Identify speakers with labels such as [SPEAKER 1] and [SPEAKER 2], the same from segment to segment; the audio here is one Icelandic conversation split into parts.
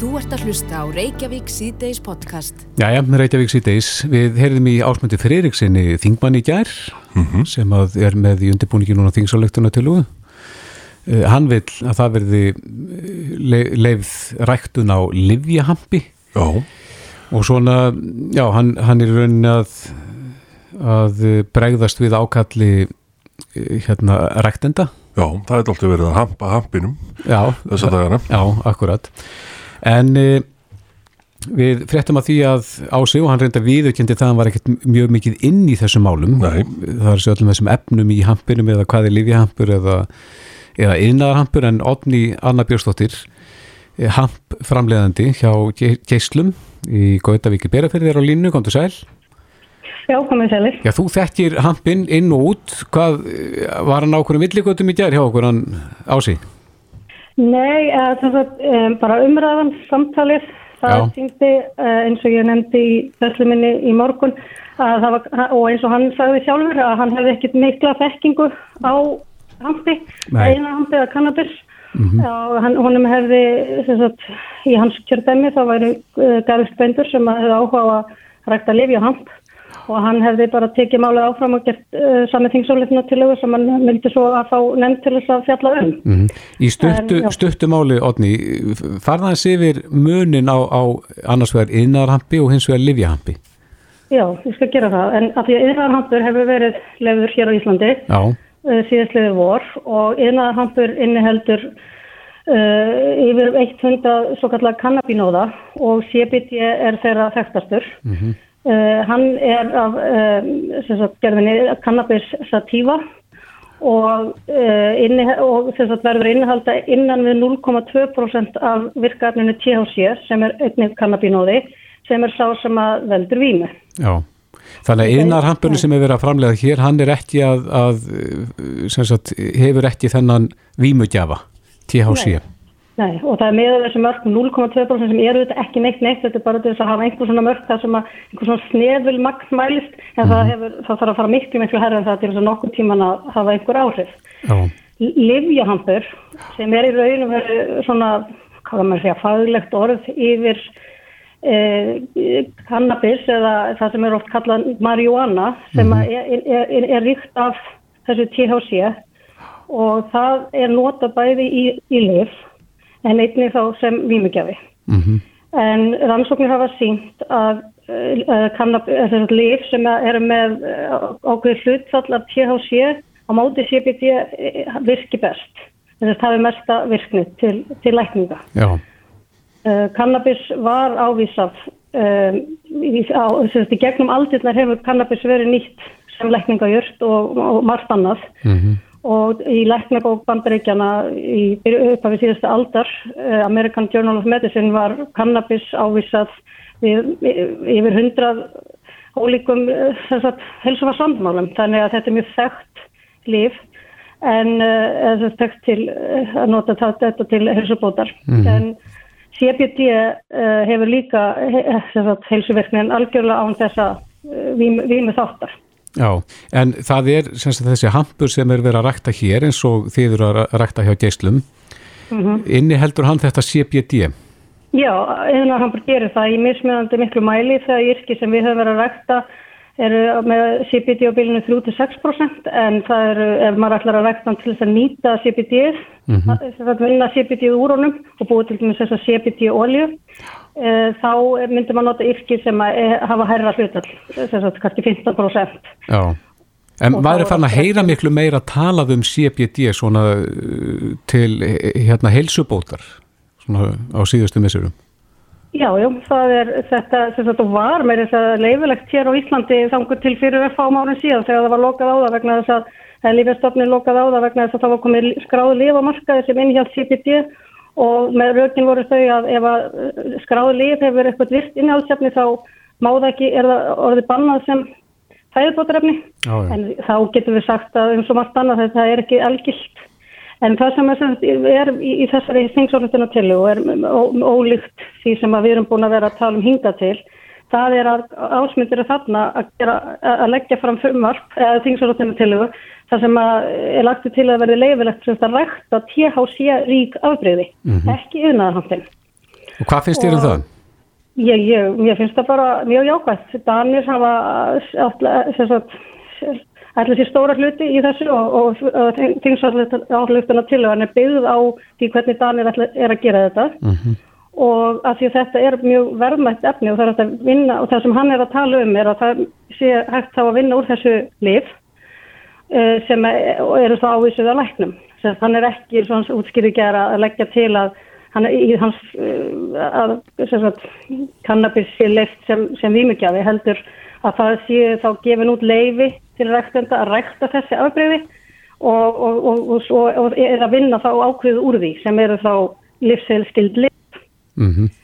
[SPEAKER 1] Þú ert að hlusta á Reykjavík síðdeis podcast.
[SPEAKER 2] Jæja, Reykjavík síðdeis. Við heyrðum í ásmöndi Freiriksinni Þingmann í gær mm -hmm. sem er með í undirbúningi núna þingsálektuna til og uh, hann vil að það verði le leifð ræktun á livjahampi
[SPEAKER 3] Já.
[SPEAKER 2] og svona, já, hann, hann er raunin að, að bregðast við ákalli hérna ræktenda.
[SPEAKER 3] Já, það er alltaf verið að hampa hampinum
[SPEAKER 2] Já,
[SPEAKER 3] þessa dagana.
[SPEAKER 2] Já, akkurat. En e, við fréttum að því að Ási og hann reynda viðurkendi það að hann var ekkert mjög mikið inn í þessum málum.
[SPEAKER 3] Nei.
[SPEAKER 2] Það er sér öllum þessum efnum í hampinum eða hvað er livjahampur eða, eða innarhampur en Odni Anna Björnsdóttir eh, hamp framleiðandi hjá Ge- Geislum í Gautavíki Berafyrðir á línu, komdu sæl.
[SPEAKER 4] Já, komið sælir.
[SPEAKER 2] Já, þú þekkir hampin inn og út. Hvað, eh, var hann á okkur villigötum í gær hjá okkur hann Ási?
[SPEAKER 4] Nei, uh, að um, bara umræðan, samtalið, það síndi uh, eins og ég nefndi í þessu minni í morgun að var, og eins og hann sagði sjálfur að hann hefði ekkit mikla þekkingu á hampi, eina hampi eða kannabis. Og hann, honum hefði sagt, í hans kjördæmi þá væri uh, Garðist Bendur sem að hefði áhuga á að rækta lifja hamp og hann hefði bara tekið málið áfram og gert uh, sami þingsólitna til sem hann myndi svo að fá nefnd til þess að fjalla um.
[SPEAKER 2] Mm Í stuttu,
[SPEAKER 4] En, já.
[SPEAKER 2] stuttu máli, Odni, farðaðins yfir munin á, á annars vegar innarhampi og hins vegar livjahampi.
[SPEAKER 4] Já, ég skal gera það, en að því að yðnaðarhampur hefur verið lefður hér á Íslandi uh, síðastliði vor og yðnaðarhampur inniheldur uh, yfir 100 svo kallar kannabinóða og CBD er þeirra þekktastur. Uh, hann er af uh, gerðinni cannabis sativa og, uh, inni, og sagt, verður innihalda innan við 0,2% af virkaefninu THC sem er einnig kannabinóði sem er sá sem að veldur vímu.
[SPEAKER 2] já. Þannig að innarhampurinn sem er verið að framlega hér, hann er ekki að, að sagt, hefur ekki þennan vímugjafa, THC.
[SPEAKER 4] Nei. Nei, og það er með þessi mörg 0,2% sem eru þetta ekki neitt neitt, þetta er bara þess að hafa einhver svona mörg þar sem að einhver svona snefil magn mælist, en það, hefur, það þarf að fara miklu miklu herra en það til þess að nokkur tíman að hafa einhver áhrif. Livjahampur sem er í raunum svona, hvað maður segja, faglegt orð yfir eh, cannabis eða það sem er oft kallað marihuana sem að er, er, er, er ríkt af þessu THC og það er nota bæði í, í lif en einnig þá sem vímugjafi.
[SPEAKER 2] mm
[SPEAKER 4] En rannsóknir hafa sínt að uh, kannabis, lif sem eru með uh, ákveði hlutfall af THC á móti CBD eh, virki best. Þess að það er mesta virkni til, til lækninga.
[SPEAKER 2] já,
[SPEAKER 4] cannabis var ávísað um, í, á, sem sagt, í gegnum aldirnar hefur cannabis verið nýtt sem lækningajurt og, og margt annað
[SPEAKER 2] mm
[SPEAKER 4] og í læknabók bandaríkjana í upphafi síðustu aldar uh, American Journal of Medicine var cannabis ávísað við, yfir hundrað ólíkum uh, helsufarsandmálum þannig að þetta er mjög þekkt líf en uh, eða þekkt til að nota það, þetta til helsubótar en CBD hefur líka he, helsuverknin algjörlega án þessa vímu, vímu þáttar
[SPEAKER 2] já. En það er sem sagt, þessi hampur sem er verið að rækta hér eins og þið eru að rækta hjá geislum. Inni heldur hann þetta CBD?
[SPEAKER 4] Já, eðunar hann gerir það í mismunandi miklu mæli þegar yrki sem við höfum verið að rækta eru með CBD á bílinu 3-6% en það eru, ef maður ætlar að rækta hann til þess að nýta CBD, mm -hmm. að vinna CBD úr honum og búið til þess að CBD olju, e, þá myndir maður nota yrki sem að, e, hafa hærra hlutall, að kannski 15%.
[SPEAKER 2] Já. En maður er farin að heyra miklu meira talað um CBD svona til eh, hérna heilsubótar svona á síðustu missurum.
[SPEAKER 4] Já, já, það er þetta sem þetta var með þess að leifilegt hér á Íslandi þangur til fyrir að fá árin síðan þegar það var lokað á það vegna þess að það lífjastofnin lokað á það vegna þess að það var komið skráðu lif á markaði sem innhjálp CBD og með rökin voru þau að ef að uh, skráðu lif hefur eitthvað virt innhjálpsefni þá má það ekki, er það orðið bannað sem
[SPEAKER 2] já.
[SPEAKER 4] en þá getum við sagt að um svo margt annað að það er ekki algilt En það sem er, er í, í þessari þingsórlutinu til og er ólíkt því sem við erum búin að vera að tala um hinga til, það er að ásmyndir er þarna að, gera, að leggja fram frumvarp eða þingsórlutinu til það sem er lagt til að verði leifilegt sem að rækta THC rík afbreyði, ekki yfirnaðarhampin.
[SPEAKER 2] Og hvað finnst þér um það?
[SPEAKER 4] Ég, ég, mér finnst það bara mjög jákvæmt. Danir hafa allir sér stóra hluti í þessu og, og, og þingsállutuna til hann er byggð á því hvernig Danir er að gera þetta mm -hmm. og að því að þetta er mjög verðmætt efni og það er að vinna og það sem hann er að tala um er að það sé hægt þá að vinna úr þessu lif sem er, eru þá ávísuð að læknum. Þannig er ekki svona útskýrið gera að leggja til að hann hans uh, að, sagt, kannabis sé leift sem, sem výmugjafi heldur að það sé þá gefin út leifi til ræktenda að rækta þessi afbreyði og, og, og, og er að vinna þá ákveðu úr því sem eru þá livsheilskild liv mm -hmm.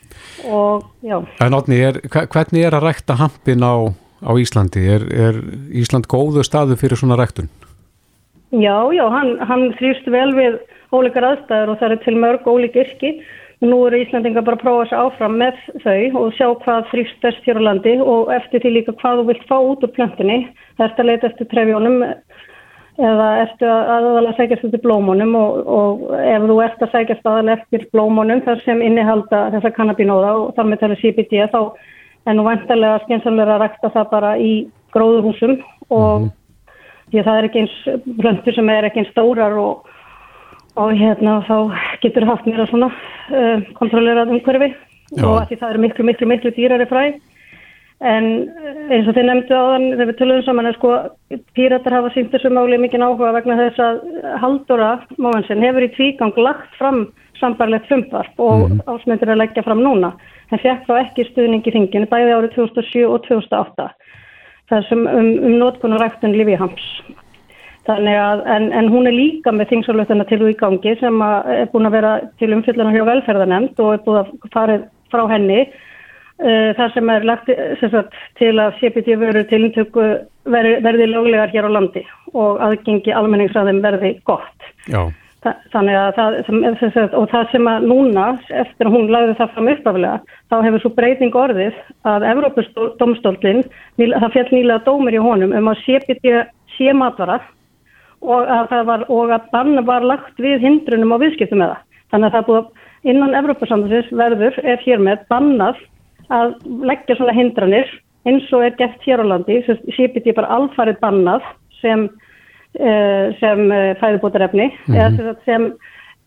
[SPEAKER 2] En átni, hvernig er að rækta hampin á, á Íslandi? Er, er Ísland góðu staðu fyrir svona ræktun?
[SPEAKER 4] Já, já, hann, hann þrýst vel við ólíkar aðstæður og það er til mörg ólík yrki Nú eru Íslandingar bara að prófa þessu áfram með þau og sjá hvað þrýst best hér á landi og eftir því líka hvað þú vilt fá út úr plöntunni. Að leita eftir trefjónum eða að aðalega sækjast eftir blómunum og, og ef þú ert að sækjast aðalega eftir blómunum þar sem innihalda þessa kannabinóða og þar með tala CBD þá er nú vantarlega skynsamlega að rækta það bara í gróðurhúsum og mm -hmm. Því að það er ekki eins plöntur sem er ekki eins stórar og og hérna þá getur haft mér að svona uh, kontrollerað umhverfi Já. og að því það eru miklu, miklu, miklu dýrari fræ en eh, eins og þið nefndu á þann þegar við tölum saman er sko píratar hafa sínt þessu máli mikið áhuga vegna þess að Haldóra Móhansson hefur í tvígang lagt fram sambarlegt frumvarp og mm. ásmyndir að leggja fram núna en fekk þá ekki stuðning í þinginu bæði árið 2007 og 2008 þessum um, um notkunn og ræktun Livi Hams Þannig að, en, en hún er líka með þingsalöftuna til úr í gangi sem er búin að vera til umfylguna hjá velferðanemnd og er búin að fara frá henni uh, þar sem er lagt sagt, til að CPT veru til intöku verði, löglegar hér á landi og aðgengi almenningsræðum verði gott.
[SPEAKER 2] Já.
[SPEAKER 4] Þa, þannig að það, sagt, og það sem að núna, eftir að hún lagði það fram uppaflega, þá hefur svo breyting orðið að Evrópusdomstólinn, það fjall nýlega dómur í honum um að CPT sé matvarar og að var, og að bann var lagt við hindrunum á viðskiptum með það. Þannig að það búið innan Evrópasamhansins verður er hér með bannað að leggja svona hindranir eins og er gett hér á landi, CBD bara alfarið bannað sem, sem uh, fæðubótarefni mm -hmm. eða sem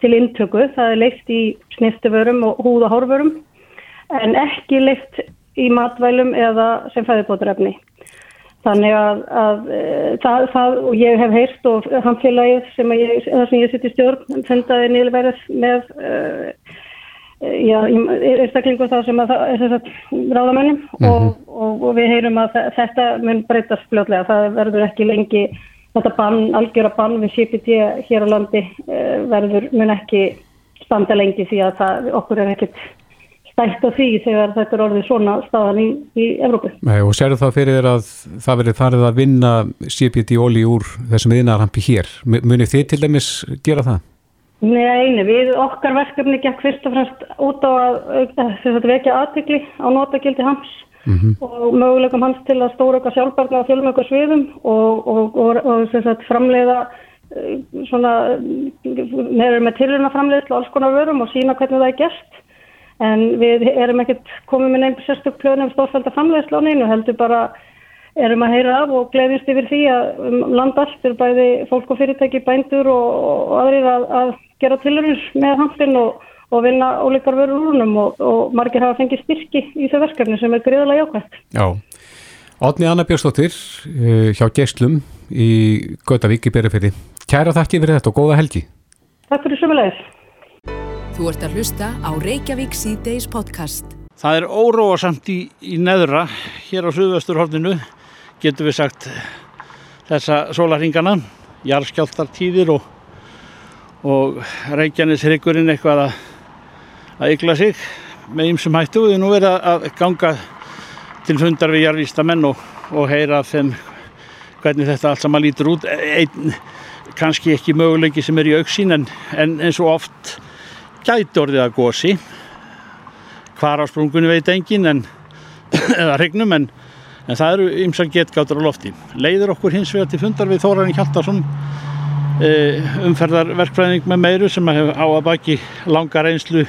[SPEAKER 4] til intöku, það er leikt í snistuförum og húð og hórförum en ekki leikt í matvælum eða sem fæðubótarefni. Þannig að, að eh, það, það, og ég hef heyrst og hamfélagið sem ég, ég sitt í stjórn fundaði nýðverðið með uh, já, einstaklingu það sem að það er ráðamennum mm -hmm. og, og, og við heyrum að þetta mun breytast fljóðlega. Það verður ekki lengi, þetta bann, algjöra bann við CPT hér á landi uh, verður mun ekki standa lengi því að það, okkur er ekkert stætt á því þegar þetta er orðið svona staðan í, í Evrópu.
[SPEAKER 2] Nei, og séru það fyrir að það verið farið að vinna CPT óli úr þessum viðnarhampi hér. Munir þið til dæmis gera það?
[SPEAKER 4] Nei, við okkar verkefni gekk fyrst og fremst út á að, vekja aðtikli á notagildi hans mm -hmm. og möguleikum hans til að stóra okkar sjálfbarna á fjölmöku sviðum og, og, og, og framleiða eh, svona með tilurna framleiðslu alls konar vörum og sína hvernig það er gert en við erum ekkert komið með nefn sérstök plönum stórfælda framlegslánin og heldur bara erum að heyra af og gleðist yfir því að um land allt er bæði fólk og fyrirtæki, bændur og, og aðrir að, að gera tilurins með handlinn og, og vinna ólíkar vörur úrunum og, og margir hafa fengið styrki í þau verkefni sem er greiðilega jákvæmt.
[SPEAKER 2] Já, Átni Anna Björnstóttir uh, hjá Gestlum í Gautavík í Beriferi. Kæra þakki fyrir þetta og góða helgi.
[SPEAKER 4] Takk fyrir sömulegis.
[SPEAKER 1] Þú ert að hlusta á Reykjavík C-Days podcast.
[SPEAKER 5] Það er óróasamt í, í neðra hér á Suðvesturhorninu, getur við sagt þessa sólaringana, jarðskjáltartíðir og, og Reykjanesryggurinn eitthvað að, að ykla sig með ymsum hættu. Við erum nú verið að ganga til fundar við jarðvístamenn og, og heyra þeim hvernig þetta allt saman lítur út. Einn, kannski ekki möguleiki sem er í auksín en, en eins og oft gæti orðið að gósi hvar á sprungunni veit engin en, eða regnum en, en það eru ymsan getgáttur á lofti leiður okkur hins vegar til fundar við Þórarin Hjaldarsson umferðarverkfræðing með meiru sem á að baki langa reynslu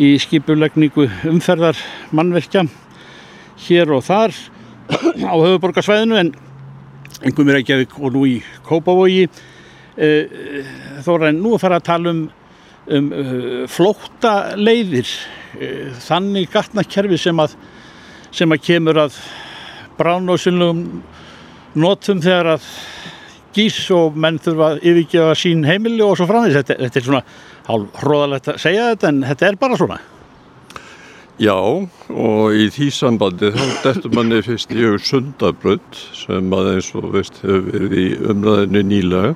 [SPEAKER 5] í skipulegningu umferðar mannverkja hér og þar á höfuborgarsvæðinu en einhverjum er ekki og nú í Kópavogi. Þóra en nú að fara að tala um, um uh, flótta leiðir þannig gatnakerfi sem að sem að kemur að brán og sunnlegum notum þegar að gís og menn þurfa að yfirgefa sín heimili og svo framins þetta, þetta er svona hálf hróðalegt að segja þetta en þetta er bara svona.
[SPEAKER 6] Já og í því sambandi þá dettur manni fyrst í auð sundabrödd sem að eins og veist hefur verið í umræðinu nýlega.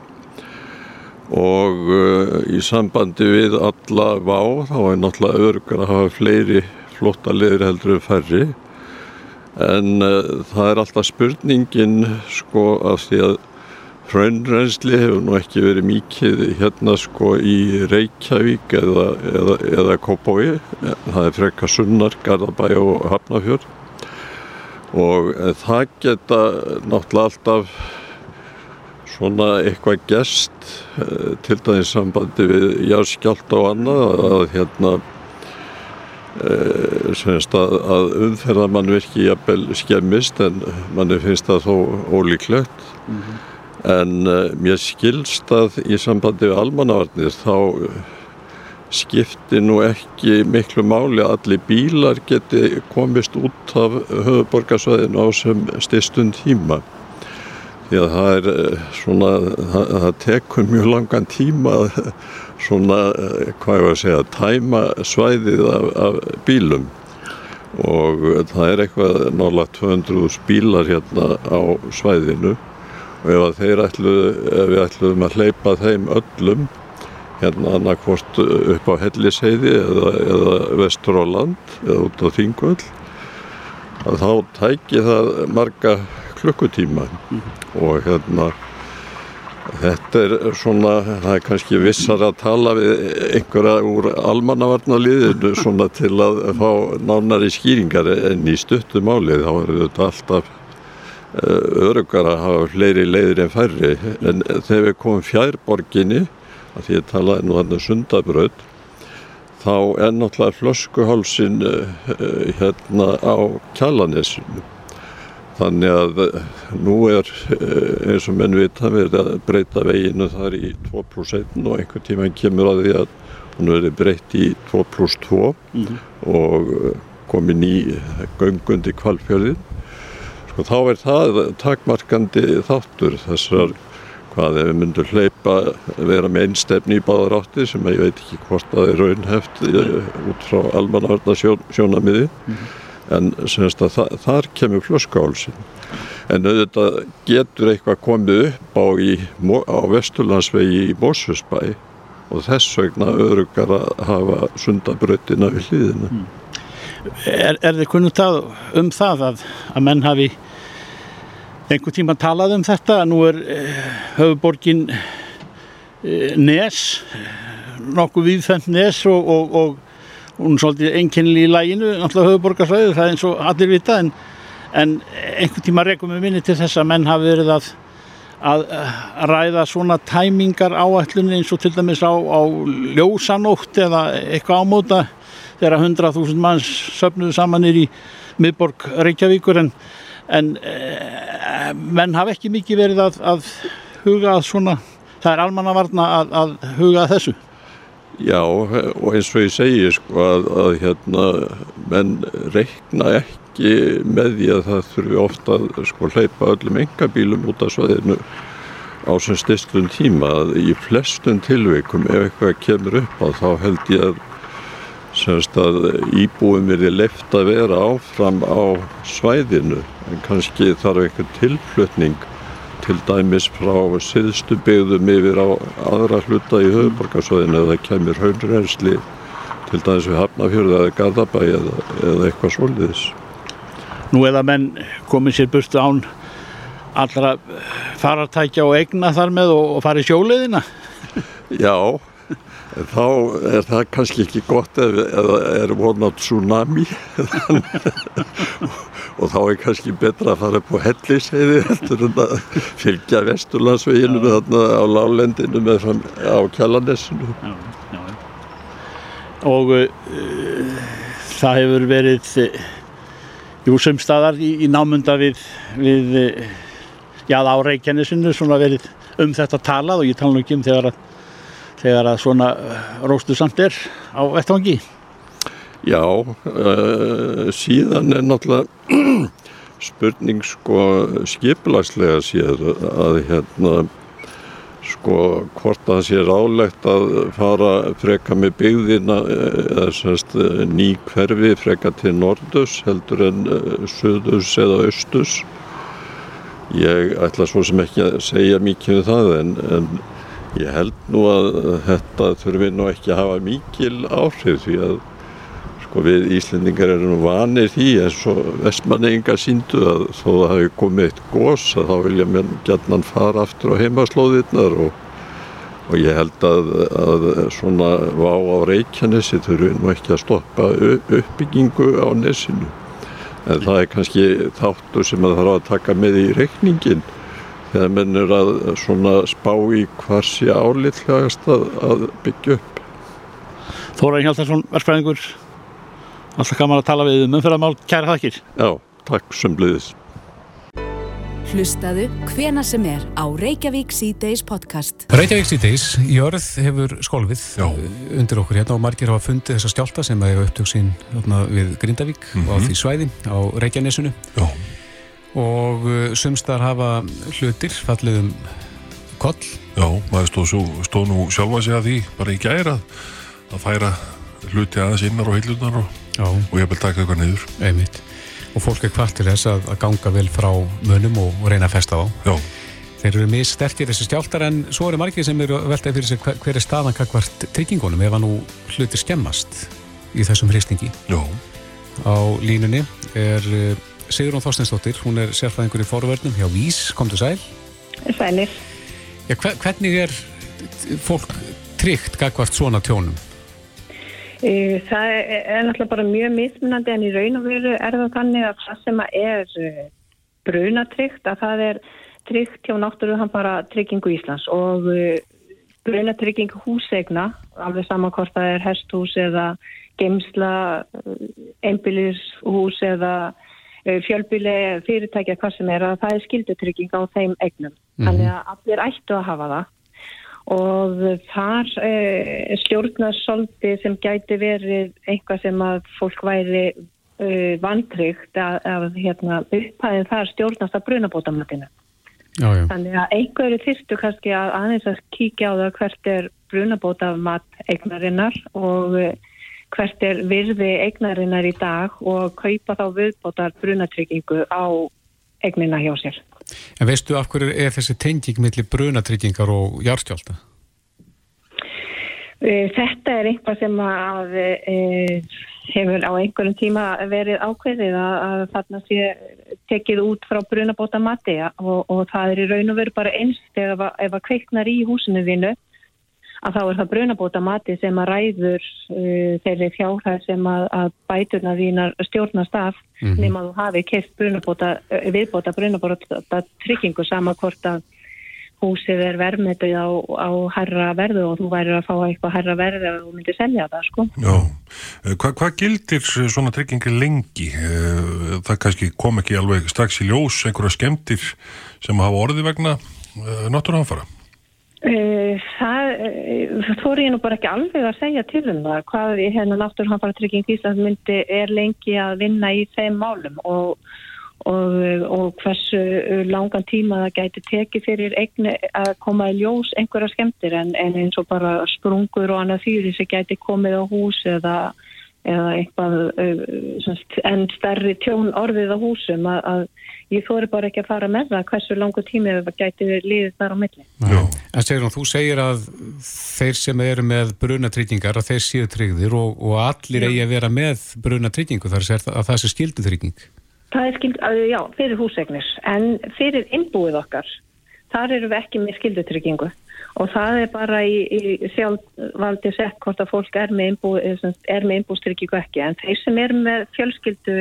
[SPEAKER 6] Og uh, í sambandi við alla vá þá er náttúrulega örgur að hafa fleiri flotta liður heldur en færri. En uh, það er alltaf spurningin sko af því að hraunrensli hefur nú ekki verið mikið hérna sko í Reykjavík eða, eða, eða Kópói það er frekka sunnar, Garðabæ og Hafnafjörð og eh, það geta náttúrulega alltaf svona eitthvað gest eh, til dæmis sambandi við jáskjált og annað að hérna eh, semst að, að umferðamann virki jafnvel skemmist en manni finnst það þó ólíklegt. Mm -hmm. En uh, mér skilst að í sambandi við almannavarnir þá skipti nú ekki miklu máli að allir bílar geti komist út af höfuborgarsvæðinu á sem styrstund tíma. Því að það er svona það, það tekur mjög langan tíma svona, hvað ég var að segja, tæma svæðið af, af bílum. Og það er eitthvað nálega 200 bílar hérna á svæðinu og ef þeir ætlu, ef við ætluðum að hleypa þeim öllum hérna annarkvort upp á Helliseiði eða, eða vestur á land eða út á Þingvöld að þá tæki það marga klukkutíma mm. og hérna Þetta er svona, það er kannski vissar að tala við einhverja úr almannavarnaliðinu svona til að fá nánari skýringar en í stuttu málið þá er þetta alltaf örugar að hafa fleiri leiðir en færri en þegar við komum fjærborginni, að því að tala nú hann sundabraut, þá er náttúrulega flöskuhálsin hérna á kjallanesinu Þannig að nú er eins og menn vita verið að breyta veginu þar í 2 plus 1 og einhver tíma kemur að því að hún verið breytt í 2 plus 2 mm -hmm. og komin í göngundi kvalfjörðin. Sko þá er það takmarkandi þáttur þessar hvað ef við myndum hleypa vera með einstefni í báðar átti sem ég veit ekki hvort að það er raunheft út frá almannavarna sjón, sjónamiði. Mm -hmm en semst að það, þar kemur flöskálsin en auðvitað getur eitthvað komið upp á, í, á Vesturlandsvegi í Mósusbæ og þess vegna öðrugar að hafa sundabröðina við hlýðina mm.
[SPEAKER 5] Er, er þið kunnum um það að, að menn hafi einhver tíma talað um þetta. Nú er eh, höfuborgin eh, Nes nokkuð viðfendt Nes og, og, og hún er svolítið einkennileg í læginu náttúrulega höfuborgarsvæðu, það er eins og allir vita en, en einhvern tíma rekum við minni til þess að menn hafi verið að, að, ræða svona tæmingar áætlun eins og til dæmis á, á ljósanótt eða eitthvað ámóta þegar 100.000 manns söfnuðu saman í miðborg Reykjavíkur en, en e, menn hafi ekki mikið verið að, að huga að svona, það er almannavarna að huga að þessu.
[SPEAKER 6] Já og eins og ég segi sko að, að hérna menn reikna ekki með því að það þurfi ofta að sko hleypa öllum engabílum út af svaðinu á sem styrstun tíma. Að í flestum tilveikum ef eitthvað kemur upp á þá held ég að semst að íbúum verði leift að vera áfram á svæðinu en kannski þarf einhver tilflutning til dæmis frá siðstu byggðum yfir á aðra hluta í höfuborgarsvæðinu eða kemur haunrensli til dæmis við Hafnafjörðu eða Garðabæ eða, eða eitthvað svolíðis.
[SPEAKER 5] Nú eða menn komið sér burtu án allra farartækja og egna þar með og, og farið sjóleðina?
[SPEAKER 6] Já, þá er það kannski ekki gott ef það er vonað tsunami. Og þá er kannski betra að fara upp á helliseiði en að fylgja vesturlandsveginu þarna á lálendinu með fram á kjallanessinu
[SPEAKER 5] og uh, það hefur verið uh, jú sumstaðar í, í námunda við, við uh, já á Reykjanesinu svona verið um þetta talað og ég tala nú ekki um þegar að, þegar að svona róstu samt er á vettvangi?
[SPEAKER 6] Já, uh, síðan er náttúrulega spurning sko skiplagslega séð að hérna sko hvort það sé rálegt að fara freka með byggðina eða semst ný hverfi freka til nordus heldur en söðus eða austus ég ætla svo sem ekki að segja mikið um það en, en ég held nú að þetta þurfi nú ekki að hafa mikil áhrif því að sko við Íslendingar erum vanir því eins og vestmanningar síndu að þó það hafi komið eitt gós að þá vilja mér gætnan fara aftur á heimaslóðirnar og, og ég held að, að svona vá á Reykjanesi þurfi nú ekki að stoppa uppbyggingu á nesinu. En það er kannski þáttur sem að það þarf að taka með í reikningin þegar menn er að svona spá í hvar sé álitlegast að, að byggja upp
[SPEAKER 5] Þóra Hjaldarsson, verðfræðingur Alltaf gaman að tala við um umfyrðamál, kæra þakkir.
[SPEAKER 6] Já, takk sem bliðis.
[SPEAKER 1] Hlustaðu hvena sem er á Reykjavík C-Days podcast.
[SPEAKER 2] Reykjavík C-Days, jörð hefur skolvið Já. undir okkur hérna og margir hafa fundið þessa stjálta sem hefur upptökk sín við Grindavík mm -hmm. og á því svæði á Reykjanesunu. Já. Og uh, sumstar hafa hlutir fallið um koll.
[SPEAKER 3] Já, maður stóð, stóð nú sjálfa sig að því bara í gæra að færa hluti aðeins innar og heilurnar og og ég vil taka eitthvað niður
[SPEAKER 2] Einmitt. og fólk er hvart til þess að, að ganga vel frá mönum og, og reyna að festa á Já. þeir eru mjög sterkir þessi stjáltar en svo eru margir sem eru veltaði fyrir sig hver, hver er staðan hvart tryggingunum ef að nú hluti skemmast í þessum hristingi
[SPEAKER 3] Já.
[SPEAKER 2] á línunni er uh, Sigrun Þorstensdóttir, hún er sérfæðingur í forverðnum hjá Vís, kom til sæl.
[SPEAKER 7] Sælir
[SPEAKER 2] Já, hvernig er fólk tryggt hvart svona tjónum?
[SPEAKER 7] Það er náttúrulega bara mjög mismunandi en í raun og veru er það þannig að það sem er eh, brunatryggt að það er tryggt hjá náttúrulega bara tryggingu Íslands. Og eh, brunatryggingu húsegna alveg saman hvort það er hesthús eða gemsla, einbílishús eða fjölbíli fyrirtækja hvað sem er að það er skildutrygging á þeim egnum. Mm -hmm. Þannig að allir ættu að hafa það og þar eh, stjórnar soldi sem gæti verið eitthvað sem að fólk væri eh, vantryggt að, að hérna, upphæðin þar stjórnast að brunabótamatinu. Þannig að einhverju þyrstu kannski að aðeins að kíkja á það hvert er brunabótamat eignarinnar og eh, hvert er virði eignarinnar í dag og kaupa þá viðbótar brunatryggingu á eignina hjá sér.
[SPEAKER 2] En veistu af hverju er þessi tenging millir brunatryggingar og járstjálta?
[SPEAKER 7] E, þetta er einhvað sem að e, hefur á einhverjum tíma verið ákveðið að, að þarna sé tekið út frá brunabóta mati og, og það er í raun og veru bara einst ef að kveiknar í húsinu þínu að þá er það brunabóta mati sem að ræður uh, þeirri fjárhæð sem að, að bæturna þínar stjórnast af mm -hmm. nema þú hafi keitt brunabóta, uh, viðbóta brunabóta tryggingu sama hvort að húsið er verðmætið á, á herra verðu og þú væri að fá eitthvað herra verðu þú myndir selja það sko.
[SPEAKER 3] Já, eh, Hva, hvað gildir svona tryggingi lengi? Eh, það kannski kom ekki alveg strax í ljós einhverja skemmtir sem hafa orði vegna eh, náttúrulega
[SPEAKER 7] Eh, það, það fór ég nú bara ekki alveg að segja til um það hvað í hennar náttúrhanfara-trygging Íslands myndi er lengi að vinna í þeim málum og, og, og hversu langan tíma það gæti tekið fyrir eigni að koma í ljós einhverja skemmtir en, en eins og bara sprungur og annað fyrir sem gæti komið á hús eða, eða eitthvað en stærri tjón orðið á húsum að, að ég þóri bara ekki að fara með það hversu langu tími það gæti liðið þar á milli.
[SPEAKER 2] Já. En Sigrun, þú segir að þeir sem eru með brunatryggingar að þeir séu tryggðir og, og allir já. eigi að vera með brunatryggingu þar er að það sé skildutrygging.
[SPEAKER 7] Það er skild, já, fyrir húsegnir en fyrir innbúið okkar þar eru við ekki með skildutryggingu og það er bara í, í sjálfvaldi sett hvort að fólk er með innbústryggingu ekki en þeir sem er með fjölskyldu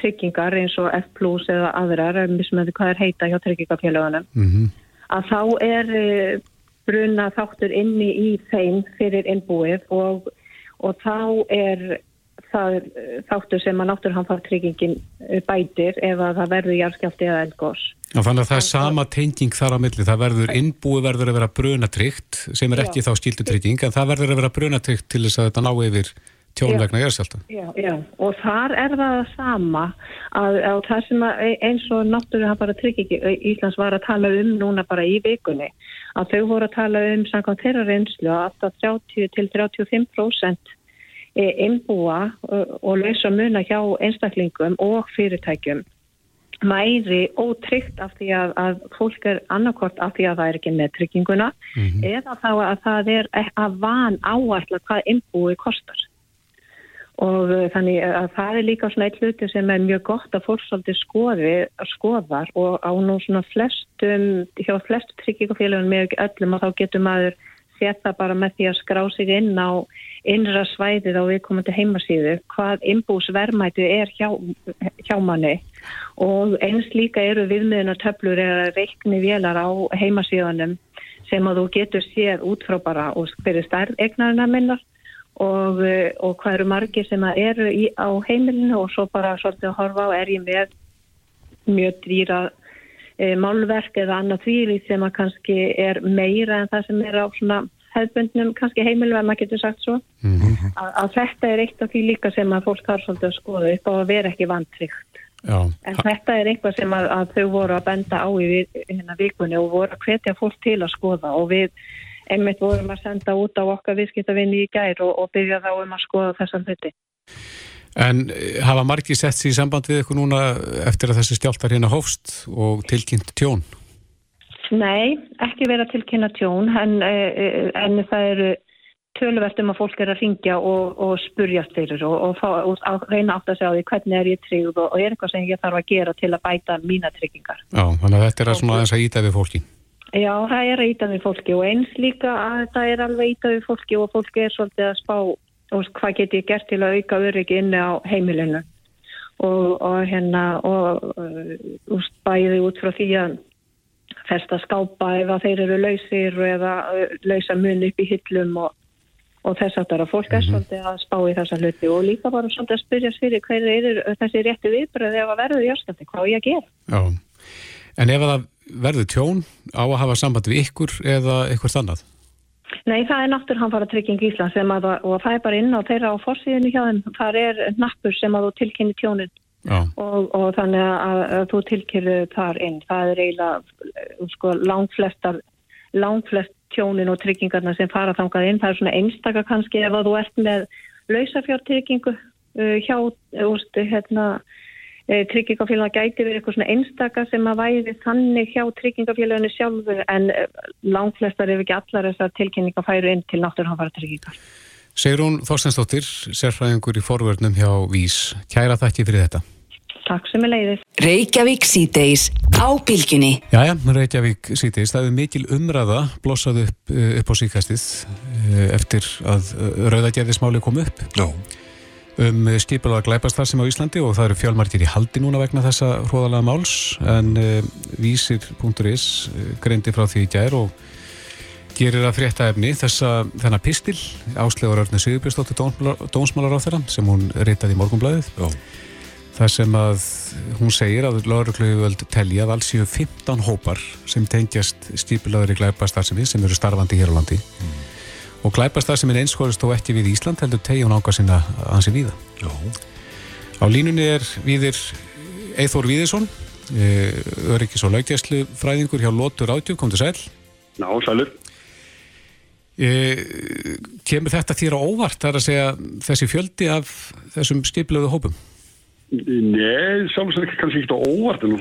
[SPEAKER 7] tryggingar eins og F plus eða aðrar, mismunandi hvað er heita hjá tryggingafélagunum, mm -hmm. að þá er eh, bruna þáttur inni í þeim fyrir innbúið og, og þá er það er eh, þáttur sem að náttúrhanfartryggingin eh, bætir ef að það verður járskjálti eða eldgós.
[SPEAKER 2] Þannig að það er sama tenging þar á milli, það verður innbúi verður að vera brunatrygt sem er ekki já. þá skildutrygging en það verður að vera brunatrygt til þess að þetta ná yfir tjónvegna járskjálta.
[SPEAKER 7] Já, já, og þar er það sama að, að það sem að e, eins og náttúrhanfartrygging e, Íslands var að tala um núna bara í vikunni að þau voru að tala um samkvæmt þeirra reynslu að 30-35% E, einbúa og lausa muna hjá einstaklingum og fyrirtækjum mæði ótryggt af því að, að fólk er annarkort af því að það er ekki með trygginguna mm -hmm. eða þá að það er e, að van áallega hvað einbúi kostar og þannig að það er líka svona eitt hluti sem er mjög gott að fólksaldi skoði, skoðar og á nú svona flestum hjá flest tryggingafélagum með öllum og þá getur maður setja bara með því að skrá sig inn á innra svæðið á viðkomandi heimasíðu hvað inbúsvermætu er hjá, hjá manni. Og eins líka eru viðmiðunartöflur eða reikni vélar á heimasíðunum sem að þú getur séð út frá bara og fyrir stærð egnarina minnar. Og, og hvað eru margir sem eru í, á heimilinu og svo bara svolítið að horfa á er ég með mjög dýra e, málverk eða annað því sem að kannski er meira en það sem er á svona hefðbundnum kannski heimilum en maður getur sagt svo. Mm -hmm. að, að þetta er eitt af því líka sem að fólk har svolítið að skoða upp á að vera ekki vantryggt. En þetta er eitthvað sem að, að þau voru að benda á í hérna vikunni og voru að hvetja fólk til að skoða. Og við einmitt vorum að senda út á okkar viðskiptavinni í gær og, og byrja þá um að skoða þessan hluti.
[SPEAKER 2] En eh, hafa margi sett sér í samband við ykkur núna eftir að þessi stjáltar hérna hófst og tilkynnt tjón?
[SPEAKER 7] Nei, ekki vera til kynna tjón en, eh, eh, en það eru töluvert um að fólk er að ringja og, og spurjast fyrir og, og, fá, og reyna átt að segja á því hvernig er ég tryggð og er eitthvað sem ég þarf að gera til að bæta mína tryggingar.
[SPEAKER 2] Já, þannig að þetta er að svona aðeins að íta við fólki.
[SPEAKER 7] Já, það er að íta við fólki og eins líka að það er alveg íta við fólki og fólki er svolítið að spá hvað get ég gert til að auka öryggi inni á heimilinu og hérna og uh, bæði út frá því að festa skápa ef að þeir eru lausir eða lausa mun upp í hyllum og, og þess að það er að fólk er mhm. svolítið að spá í þessa hluti og líka bara svolítið að spyrja fyrir hverju er þessi rétti viðbröð ef að verður járstandi, hvað ég að gera? Já,
[SPEAKER 2] en ef að verður tjón á að hafa samband við ykkur eða ykkur þannig?
[SPEAKER 7] Nei, það er náttúrhanfara trygging Ísland sem að og það er bara inn á þeirra á fórsíðinu hjá þeim, það er nappur sem að þú tilkynni tjónin og, og þannig að, að þú tilkyrðu þar inn. Það er eiginlega sko, langflestar, langflest tjónin og tryggingarna sem fara þangað inn. Það er svona einstaka kannski ef þú ert með lausafjártryggingu uh, hjá úst, hérna, uh, tryggingafélagina gæti verið eitthvað svona einstaka sem að væri þannig hjá tryggingafélaginu sjálfur en uh, langflestar ef ekki allar þessar tilkynninga færu inn til náttúrhanfara tryggingar.
[SPEAKER 2] Segrún Þorstensdóttir, sérfræðingur í forvörnum hjá Vís. Kæra þakki fyrir þetta.
[SPEAKER 7] Takk sem er leiðis.
[SPEAKER 1] Reykjavík síteis á bylginni.
[SPEAKER 2] Jæja, Reykjavík síteis. Það er mikil umræða blossað upp, eh, upp á síkastið eh, eftir að eh, rauðagerðismáli kom upp. Já. Um skipilaða glæpastar sem á Íslandi og það eru fjálmarkir í haldi núna vegna þessa hróðalega máls en uh, vísir.is greindi frá því í gær og gerir að frétta efni þessa þennan pistil áslegar Örnir Sigurbjörnsdóttir dónsmálar á þeirra sem hún reytaði í morgunblæðið þar sem að hún segir að laurugluðvöld telja að alls séu 15 hópar sem tengjast stípilaður í glæpastarðsemi sem eru starfandi hér á landi. Mm. og glæpastarðsemi einskórist þó ekki við Ísland heldur tegjum ákvað sinna ansi víða. Já. á línunni er viðir Eithór Víðesson eh, öryggis og laugjæslu fræðingur hjá Lótur Átjú, kom til sæl.
[SPEAKER 8] Ná, sælur
[SPEAKER 2] kemur þetta þér á óvart þar að segja þessi fjöldi af þessum stiplöðu hópum?
[SPEAKER 8] Nei, sjálfsveit kannski ekki á óvart en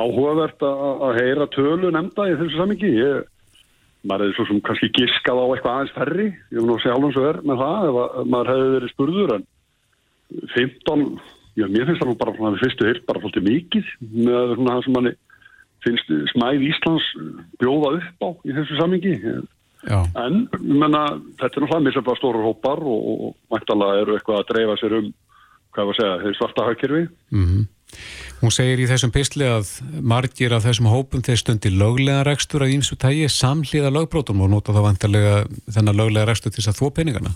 [SPEAKER 8] áhugavert að heyra tölu nefnda í þessu samingi maður hefði svo sem kannski giskað á eitthvað aðeins ferri, ég vil nú segja alveg svo er með það, ef maður hefði verið spurður en 15 já, mér finnst það nú bara frá það fyrstu hirt bara fólkið mikið með það sem manni finnst smæð Íslands bjóða upp á í þessu samingi ég Já. En menna, þetta er náttúrulega mislega stóru hópar og, og mættalega eru eitthvað að dreifa sér um hvað var að segja, svarta hagkerfi.
[SPEAKER 2] Mm -hmm. Hún segir í þessum písli að margir af þessum hópum þeir stundi löglega rekstur af ímsu tægi samhliða lögbrótum og nota þá vantarlega þennan löglega rekstur til þess að þó peningana.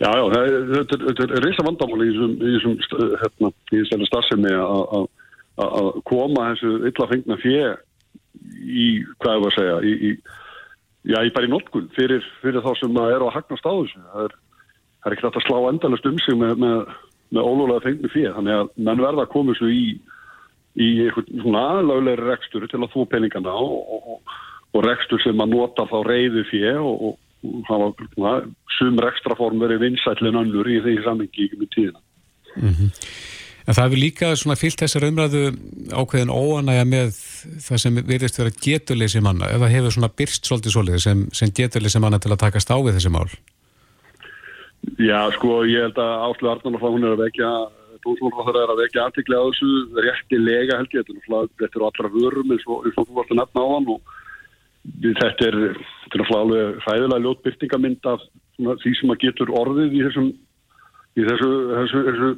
[SPEAKER 8] Já, já, það þetta er- reysa vandamáli í þessum, í þessum st- hérna, starfsemi að- koma þessu illa fengna fjö í, hvað er að segja, í, í já, í bara í notkun fyrir, fyrir þá sem eru að hagnast á þessu. Það er, það er ekki hægt að slá endalast um sig með, með, með ólúlega fengni fjö, þannig að menn verða að koma þessu í í einhvern svona aðlöglegri rekstur til að þú peningana og, og, og, rekstur sem að nota þá reyðu fjö og, og, hafa sum rekstraform verið vinsætlinn önnur í því samingi með tíðina.
[SPEAKER 2] En það hefur líka fyllt þessar umræðu ákveðin óanægja með það sem virðist vera getuleysi manna, eða hefur svona byrst svolítið svolítið sem, sem getuleysi manna til að takast á við þessi mál.
[SPEAKER 8] Já, sko, ég held að Áslu Arnarnar hún er að vekja, dómsmálráður er að vekja aðtikli á þessu réttilega held ég, þetta er allra vörum eins og, þú varst að nefna á hann og þetta er, alveg hræðilega ljót byrtingamind af svona, því sem að getur orðið í þessum, í þessu, þessu, þessu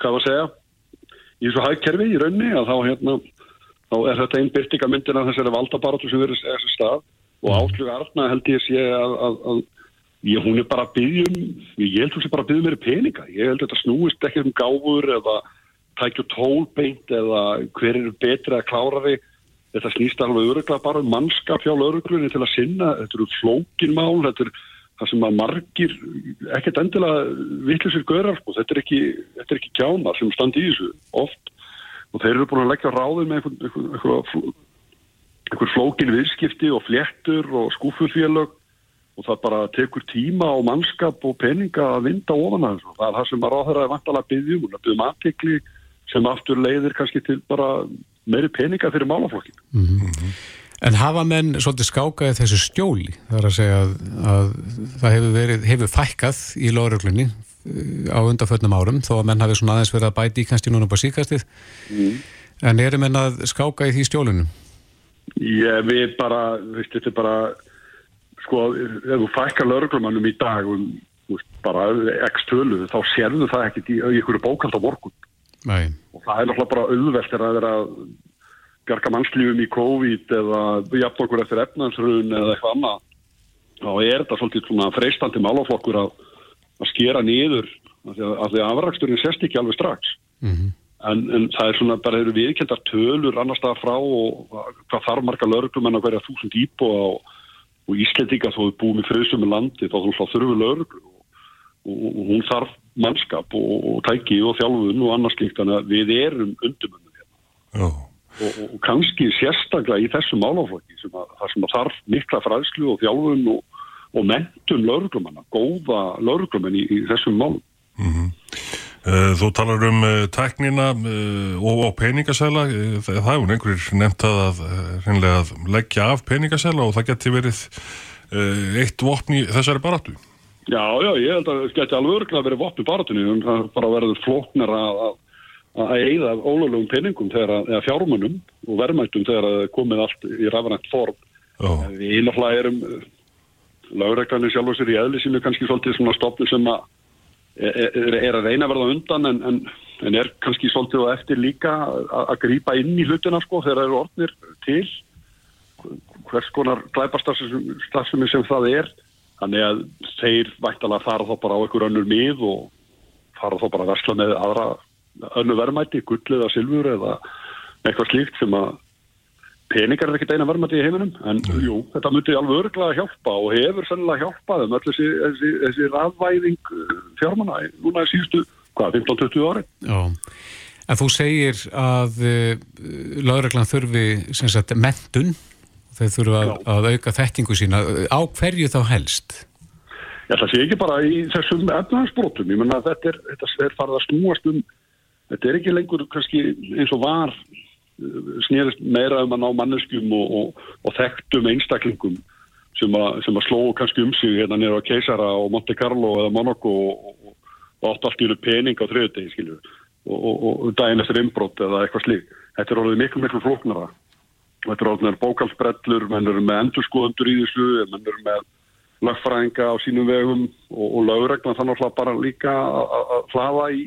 [SPEAKER 8] hvað var að segja, í þessu hagkerfi í raunni að þá hérna, þá er þetta einn byrtingamyndin af þessari valdabaratu sem verður þessi stað og Áslu Arna held ég sé að, að, að Ég, hún er bara að byggja um, ég held hún sé bara að byggja um meiri peninga. Ég held þetta snúist ekki um gáfur eða tækju tólbeint eða hver eru betri að klárari. Þetta snýst alveg öruglega bara um mannskap hjá lauruglunni til að sinna. Þetta eru flókinmál, þetta er það sem að margir, ekkert endilega vittlisir gaurar, sko. Þetta er ekki, ekki kjánar sem standi í þessu oft. Og þeir eru búin að leggja ráðið með einhver, einhver, einhver, einhver flókin viðskipti og fléttur og skúfurfélög og það bara tekur tíma og mannskap og peninga að vinda ofan að þessu. Það er það sem að ráðherra er vantalega byggjum og byggjum aðtekli sem aftur leiðir kannski til bara meiri peninga fyrir málaflokkin.
[SPEAKER 2] En hafa menn svolítið skákaði þessu stjóli, það er að segja að, að það hefur, verið, hefur fækkað í lóruglunni á undarförnum árum, þó að menn hafi svona aðeins verið að bæti í kannski núna bara síkastið, en eru menn að skáka í því stjólinu?
[SPEAKER 8] Ég við bara, veist, þetta er bara, sko, ef þú fækkar lauruglumannum í dag um, þú veist, bara x tölu, þá sérðu það ekkit í, ykkur bókald á morgun.
[SPEAKER 2] Nei.
[SPEAKER 8] Og það er náttúrulega bara auðvelt er að vera bjarga mannslífum í COVID eða jafn okkur eftir efnansrun eða eitthvað annað. Þá er þetta svolítið svona freistandi málaflokkur að, að skera niður af því að, að afraksturinn sérst ekki alveg strax. En, en það er svona bara eru viðkendar tölur annar staðar frá og hvað þarf marga lauruglumenn að hverja þúsund íbúa og, og Íslendinga þó við búum í fröðsum með landi þá þurfum lauruglu og, og, og hún þarf mannskap og, og tæki og þjálfun og annars líkt þannig að við erum undumönnum hérna.
[SPEAKER 3] Já.
[SPEAKER 8] Og, kannski sérstaklega í þessum málaflokki sem að, sem að þarf mikla fræðslu og þjálfun og, og mentum lauruglumanna, góða lauruglumenn í, í þessum málum.
[SPEAKER 3] Eh, Þú talar um uh, tæknina uh, og, peningasæla það hefur einhverjir nefnt að að leggja af peningasæla og það geti verið eitt vopn í þessari baráttu
[SPEAKER 8] Já, já, ég held að það geti alveg örgulega verið vopn í baratunni en það bara verður flóknar að, að, að eigða ólöglegum peningum þegar, fjármunum og verðmættum þegar að komið allt í ræfanætt form.
[SPEAKER 3] Já,
[SPEAKER 8] Við innaflega erum lögreglanir sjálfur sér í eðli sínu kannski svolítið svona stofnum sem að er, er, er að reyna að verða undan en, en, en er kannski svolítið á eftir líka að, grípa inn í hlutina sko þegar það eru orðnir til. Hvers konar glæparstarfsemi sem það er. Þannig að þeir vættalega fara þá bara á einhver önnur mið og fara þá bara að versla með aðra önnur verðmæti, gull eða silfur eða eitthvað slíkt sem að peningar er ekkert eina verðmæti í heiminum en jú, þetta myndi alveg örglega hjálpa og hefur sennilega hjálpað um öll þessi, þessi, þessi rafvæðing fjármanna núna í síðustu, hvað, 15-20 ári
[SPEAKER 2] Já. En þú segir að uh, lögreglan þurfi sem sagt mentun, þeir þurfa að, að auka þekkingu sína. Á hverju þá helst?
[SPEAKER 8] Ég ætla að sé ekki bara í þessum efnahagsbrotum, ég menna að þetta er, þetta er farið að snúast um, þetta er ekki lengur kannski eins og var snýrist meira um að ná manneskjum og, og, og þekktum einstaklingum sem að, sem að slóu kannski um sig hérna nýra á Keisara og Monte Carlo eða Monaco og, og, átt allt í einu pening á þriðutegi skilju og, daginn eftir inbrott eða eitthvað slík. Þetta er orðið miklu miklu flóknara. Þetta er orðið bókalsbrellur, menn eru með endurskoðundur í þessu, menn eru með lagfræðinga á sínum vegum og, lögregna þannig að bara líka að- hlaða í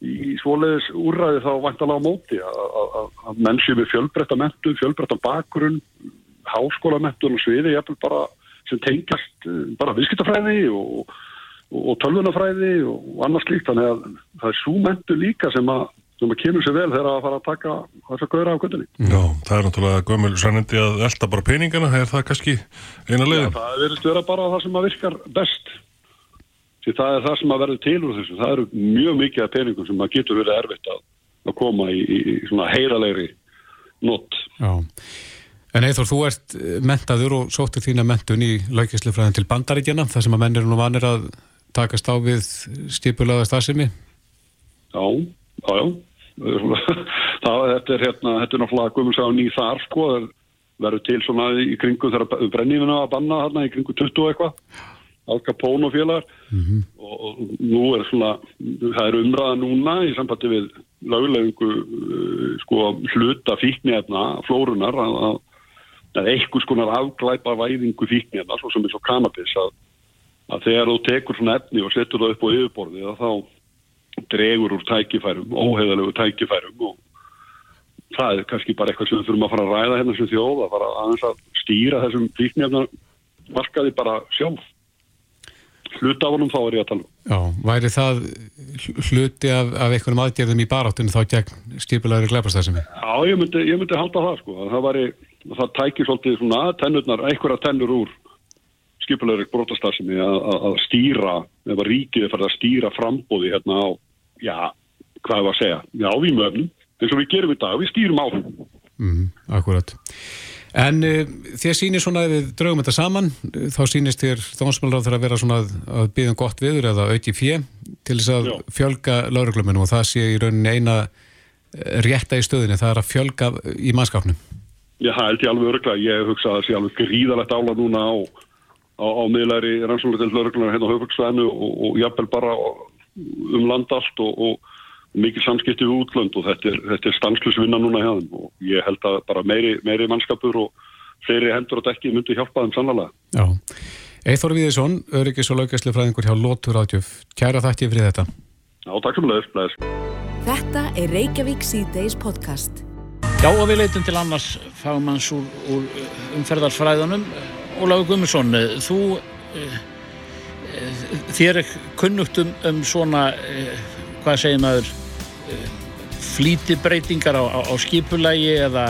[SPEAKER 8] í svoleiðis úrræði þá vantalega á móti að- menn séu með fjölbreytta mentu, fjölbreytta bakgrunn háskóla mentu og sviði bara sem tengjast eh, bara viðskiptafræði og, og tölvunafræði og annars slíkt þannig að það er svo mentu líka sem að, sem að kemur sér vel þegar að fara að taka þess að gauðra á göttunni.
[SPEAKER 3] Já, það er náttúrulega gömul sannindi að elda bara peningana, er það kannski eina
[SPEAKER 8] Já,
[SPEAKER 3] leiðin?
[SPEAKER 8] það verðist vera bara það sem að virkar best. Því það er það sem að verður til úr þessu. Það eru mjög mikið af peningum sem að getur verið erfitt að, að koma í, í, í svona heilalegri nott.
[SPEAKER 2] Já. En Eithor, þú ert eh, mentaður og sóttu þína mentun í laukislufræðin til bandaríkjana, þar sem að menn eru nú vanir að takast á við stipulaða stafsemi.
[SPEAKER 8] Já, já, já. Það, þetta er hérna, þetta er náttúrulega gummul sá ný þar sko, verður til svona í kringu þegar brennifina að banna þarna í kringu 20 og eitthvað, Alka Pón og félagar. Og, og nú er svona, það er umræða núna í sambandi við löglegungu uh, sko hluta fíknefna, flórunar að, að, að eitthvað skonar afglæpa væðingu fíknefna, svo sem er svo kannabis að, að þegar þú tekur svona efni og setur það upp á yfirborðið að þá dregur úr tækifærum, óheðalegu tækifærum og það er kannski bara eitthvað sem við þurfum að fara að ræða hérna sem þjóð að fara aðeins að stýra þessum fíknefna markaði bara sjálf hluta af honum þá er ég að tala um.
[SPEAKER 2] Já, væri það hl- hluti af, af einhvernum aðgerðum í baráttunni þá gegn stipulaðri glæpastafsemi?
[SPEAKER 8] Já, ég myndi, ég myndi halda það sko, að það væri, að það tæki svolítið svona tennurnar, einhverja tennur úr skipulegri brotastarfsemi að, stýra, ef að ríkið farið að stýra frambóði hérna á, já, hvað er að segja, já, við möfnum, eins og við gerum í dag, við stýrum áfram.
[SPEAKER 2] Mm, akkurat. En uh, þér sýnir svona ef við draugum þetta saman, uh, þá sýnist þér þónsmálráð þegar að vera svona að, að byggja um gott viður eða auki fjö til þess að
[SPEAKER 8] Já.
[SPEAKER 2] fjölga lauruglumunum og það sé í rauninni eina eh, rétta í stöðinni, það er að fjölga í mannskapnum.
[SPEAKER 8] Ég held ég alveg örglega, ég hugsa að það sé alveg gríðalegt ála núna á, á, á miðlæri rannsóknar til lauruglunar hérna á höfugsvæðinu og, og jafnvel bara um land allt og, og mikið samskipti við útlönd og þetta er, þetta er stanslus vinna núna hjá þeim og ég held að bara meiri, meiri mannskapur og fleiri hendur og dekki myndi hjálpa þeim sannlega.
[SPEAKER 2] Já. Eithor Viðisson, öryggis og laugaslu fræðingur hjá Lótur Átjöf. Kæra þætti fyrir þetta.
[SPEAKER 8] Já, takk sem leðis, leðis.
[SPEAKER 1] Þetta er Reykjavík C-Days podcast.
[SPEAKER 5] Já og við leitum til annars fagmanns úr, úr umferðarfræðunum. Ólafur Gummarsson, þú, eh, eh, þér er kunnugt um, um svona, hvað segir maður, eh, flýtibreitingar á, á, á skipulagi eða,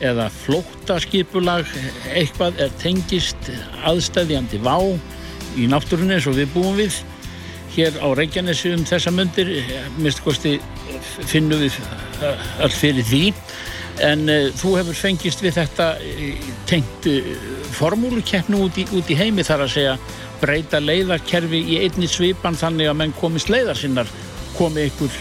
[SPEAKER 5] eða flóttaskipulag, eitthvað er tengist aðstæðjandi vá í náttúrunni eins og við búum við. Hér á Reykjanesi um þessa myndir mist kosti finnum við öll fyrir því. En uh, þú hefur fengist við þetta tengt uh, formúlukeppnu út, út í heimi þar að segja breyta leiðarkerfi í einni svipan þannig að menn komist leiðar sinnar komi einhver,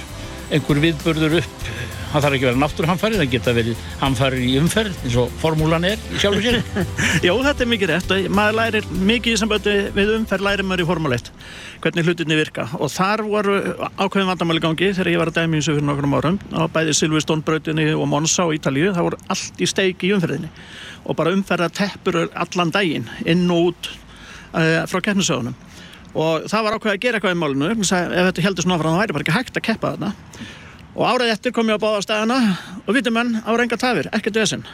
[SPEAKER 5] einhver viðburður upp. Það þarf ekki að vera náttúruhamfæri það geta verið hamfæri í umferð eins og formúlan er sjálfur sér.
[SPEAKER 9] Jó, þetta er mikið rétt og maður lærir mikið í sambandi við umferð lærir maður í formuleitt hvernig hlutinni virka. Og þar voru ákveðin vandamáli gangi þegar ég var að dæmi eins og fyrir nokkrum árum. Á bæði Silveston brautinni og Monsa á Ítalíu það voru allt í steik í umferðinni. Og bara umferða teppur allan daginn inn og út uh, frá keppnisögunum og það var ákveðið að gera eitthvað í málinu. Ef þetta heldur svona áfram það væri bara ekki hægt að keppa þarna. Og árið eftir kom ég á báða stæðana og vitum menn á reynga tafir, ekkert vesinn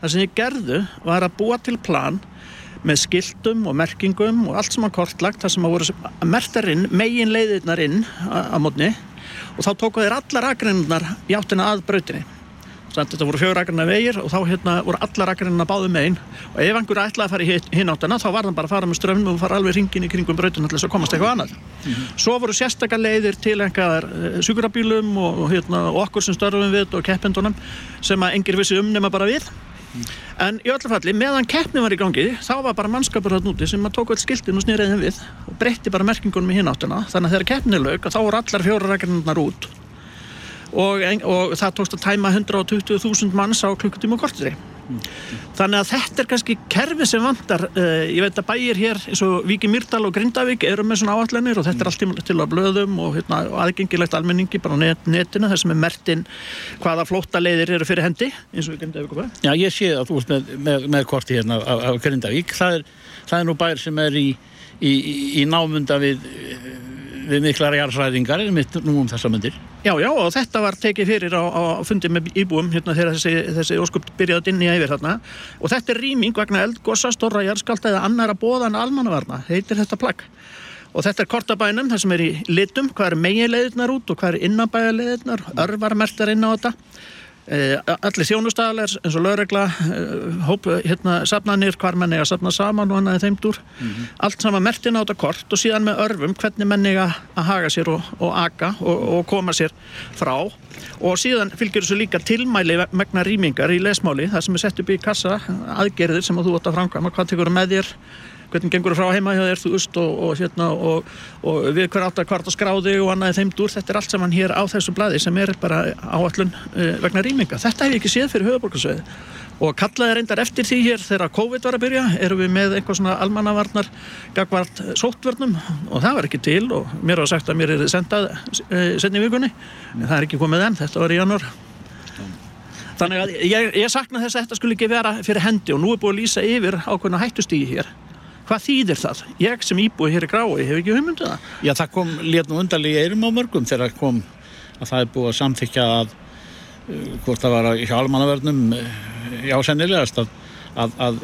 [SPEAKER 9] það sem ég gerðu var að búa til plan með skiltum og merkingum og allt sem að kortlagt það sem að voru mertar inn, megin leiðirnar inn á mótni. Og þá tóku þeir allar akreinar í áttina að brautinni þetta voru fjögur akreina vegir og þá hérna voru allar akreina báðu megin og ef einhver ætlaði að fara hinn áttina þá var hann bara að fara með strömmum og fara alveg ringin í kringum brautina til þess að komast eitthvað annað. Svo voru sérstakar leiðir til einhver sjúkurabílum og, hérna, og okkur sem störfum við og keppendunum sem að engir vissi um nema bara við. En í öllu falli, meðan keppni var í gangi, þá var bara mannskapur hann úti sem að tók öll skiltin og snýrið þeim við og breytti bara merkingunum í hinn áttina. Þannig að þegar keppni lauk, þá voru allar fjóra rækjarnar út og, og það tókst að tæma 120.000 manns á klukkutíma og kortri. Þannig að þetta er kannski kerfi sem vantar. Uh, ég veit að bæir hér eins og Víki Mýrdal og Grindavík eru með svona áallanir og þetta er allt til, að blöðum og, hérna, og aðgengilegt almenningi bara á net, netinu þar sem er mertin hvaða flótta leiðir eru fyrir hendi eins og Grindavík og bæ.
[SPEAKER 5] Já, ég sé að þú ert með, með, með korti hérna af, af Grindavík. Það er, það er nú bær sem er í, í, í, í námunda við, við miklar jarðsræðingar, nú um þessa myndir.
[SPEAKER 9] Já, já, og þetta var tekið fyrir á, á fundi með íbúum hérna þegar þessi, þessi óskup byrjaði að dinja yfir þarna og þetta er rýming vegna eldgossa, stórra jarðskalta eða annara bóðan almannavarna, heitir þetta plagg Og þetta er kortabænum, það sem er í litum, hvað er meginleiðirnar út og hvað er innanbæjarleiðirnar, örvarmertar inn á þetta. Eh, allir þjónustæðalegir eins og lögregla, eh, hérna, safnanir, hvar menn eiga að safna saman og annaði þeim dúr. Allt saman mertin á þetta kort og síðan með örfum hvernig menn eiga að haga sér og, og aga og, og koma sér frá. Og síðan fylgjur þessu líka tilmæli megna rýmingar í lesmáli, það sem er sett upp í kassa, aðgerðir sem þú átt að framkvæma, hvað tekur með þér, hvernig gengur þú frá heima hjá þér, þú veist, og, og, hérna, og, og við hver átt að hvart að skráði og annaði þeim dúr, þetta er allt saman hér á þessu bladi sem er bara áallun uh, vegna rýminga. Þetta hef ég ekki séð fyrir höfuborgarsveið og kallaði reyndar eftir því hér þegar COVID var að byrja, erum við með eitthvað svona almannavarnar gagvart sóttvörnum og það var ekki til og mér var sagt að mér er sendað uh, senni vikunni, en það er ekki komið enn, þetta var í janúar. Þannig að ég, ég sakna þess að þetta skulle ekki vera fyrir hendi og nú er búið að lýsa yfir ákveðna hættustígi hér. Hvað þýðir það? Ég sem íbúi hér í grái hef ekki hugmynduð það.
[SPEAKER 5] Já, það kom létt nú undarlega í eirum á mörgum þegar kom að það er búið að samþykja að uh, hvort það var hjá almannavörnum uh, já, sennilegast að, að, að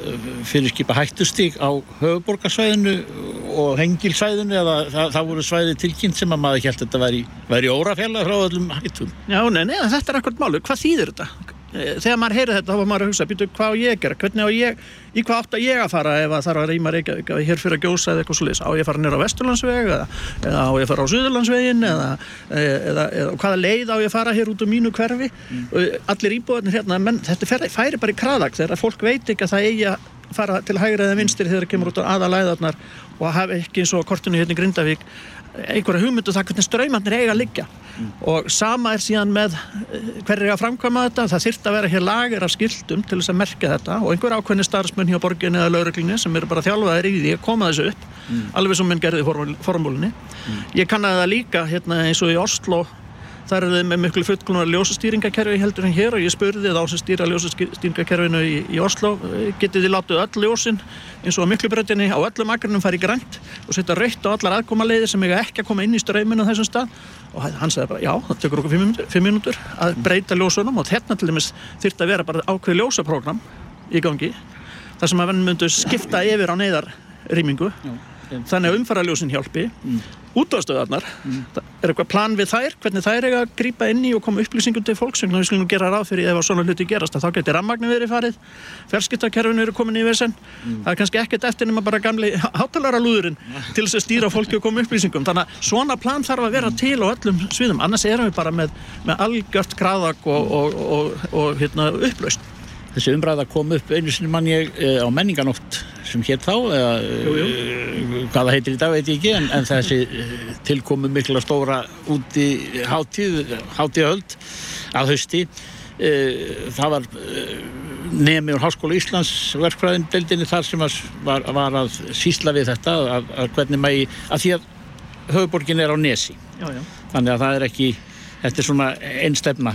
[SPEAKER 5] fyrirskipa hættustík á höfuborgarsvæðinu og hengilsvæðinu eða það, það voru svæði tilkynnt sem að maður held að þetta væri, væri órafjalla frá öllum hættum.
[SPEAKER 9] Já, nei, nei, þetta er akkord málu. Hvað þýðir þetta? Eh, Þegar maður heyrir þetta þá var maður að hugsa, býtu, hvað á ég gera? Hvernig á ég, í hvað átt að ég að fara ef að þarf að reyma Reykjavík að hér fyrir að gjósa eða eitthvað svo Á ég að fara nýra á Vesturlandsveg eða, eða á ég að fara á Suðurlandsvegin eða, eða, eða hvaða leið á ég að fara hér út um mínu hverfi? Mm. Allir íbúðarnir hérna, menn þetta fer, færi bara í kraðak þegar fólk veit ekki að það eigi að fara til hægri eða vinstri þegar það kemur út á aðalæðarnar og hafa ekki eins og á kortinu hérna í Grindavík einhverja hugmyndu það hvernig straumarnir eiga að liggja. Og sama er síðan með eh, hverju eiga að framkvæma þetta. Það þyrft að vera hér lager af skiltum til þess að merka þetta. Og einhver ákveðni starfsmenn hjá borginni eða lauruglinni sem eru bara þjálfaðir í því að koma þessu upp alveg sem minn gerði formúlinni ég kannaði það líka hérna eins og í Oslo þar er þið með miklu fullkonar ljósastýringakerfi heldur en hér og ég spurði þá sem stýra ljósastýringakerfinu í, í Oslo eh, getið þið látið öll ljósin eins og á miklubröðinni á öllum akrinum fari grænt og setja rautt á allar aðkomaleiðir sem eiga ekki að koma inn í ströyminu á þessum stað? Og hann sagði bara já, það tekur okkur fimm mínútur að breyta ljósunum og hérna til dæmis þyrfti að vera bara ákveð ljósaprógram í gangi þar sem að venn myndu skipta yfir á neyðarrýmingu þannig að umfæraljósin hjálpi. Mm. útvarstöðarnar það er eitthvað plan við þær, hvernig þær eiga að grípa inn í og koma upplýsingum til fólks sem við skulum gera ráð fyrir ef svona hluti gerast þá getur rammagnin verið farið fjarskiptakerfinu eru komin í vesen. Það er kannski ekkert eftir nema bara gamli hátalara lúðurinn til þess að stýra fólki og koma upplýsingum. Þannig að svona plan þarf að vera til á öllum sviðum. Annars erum við bara með, með algjört
[SPEAKER 5] Þessi umræða kom upp einu sinni mann ég uh, á menninganótt sem hétt þá eða
[SPEAKER 9] Jú, jú.
[SPEAKER 5] uh, hvað það heitir í dag veit ég ekki en, en þessi uh, tilkomu mikla stóra úti hátíð hátíðahöld að hausti það var nemi úr Háskóla Íslands verkfræðin deildinni þar sem var, var, var að sísla við þetta að, að hvernig mægi að því að höfuborgin er á nesi
[SPEAKER 9] já, já.
[SPEAKER 5] þannig að það er ekki þetta er svona einstefna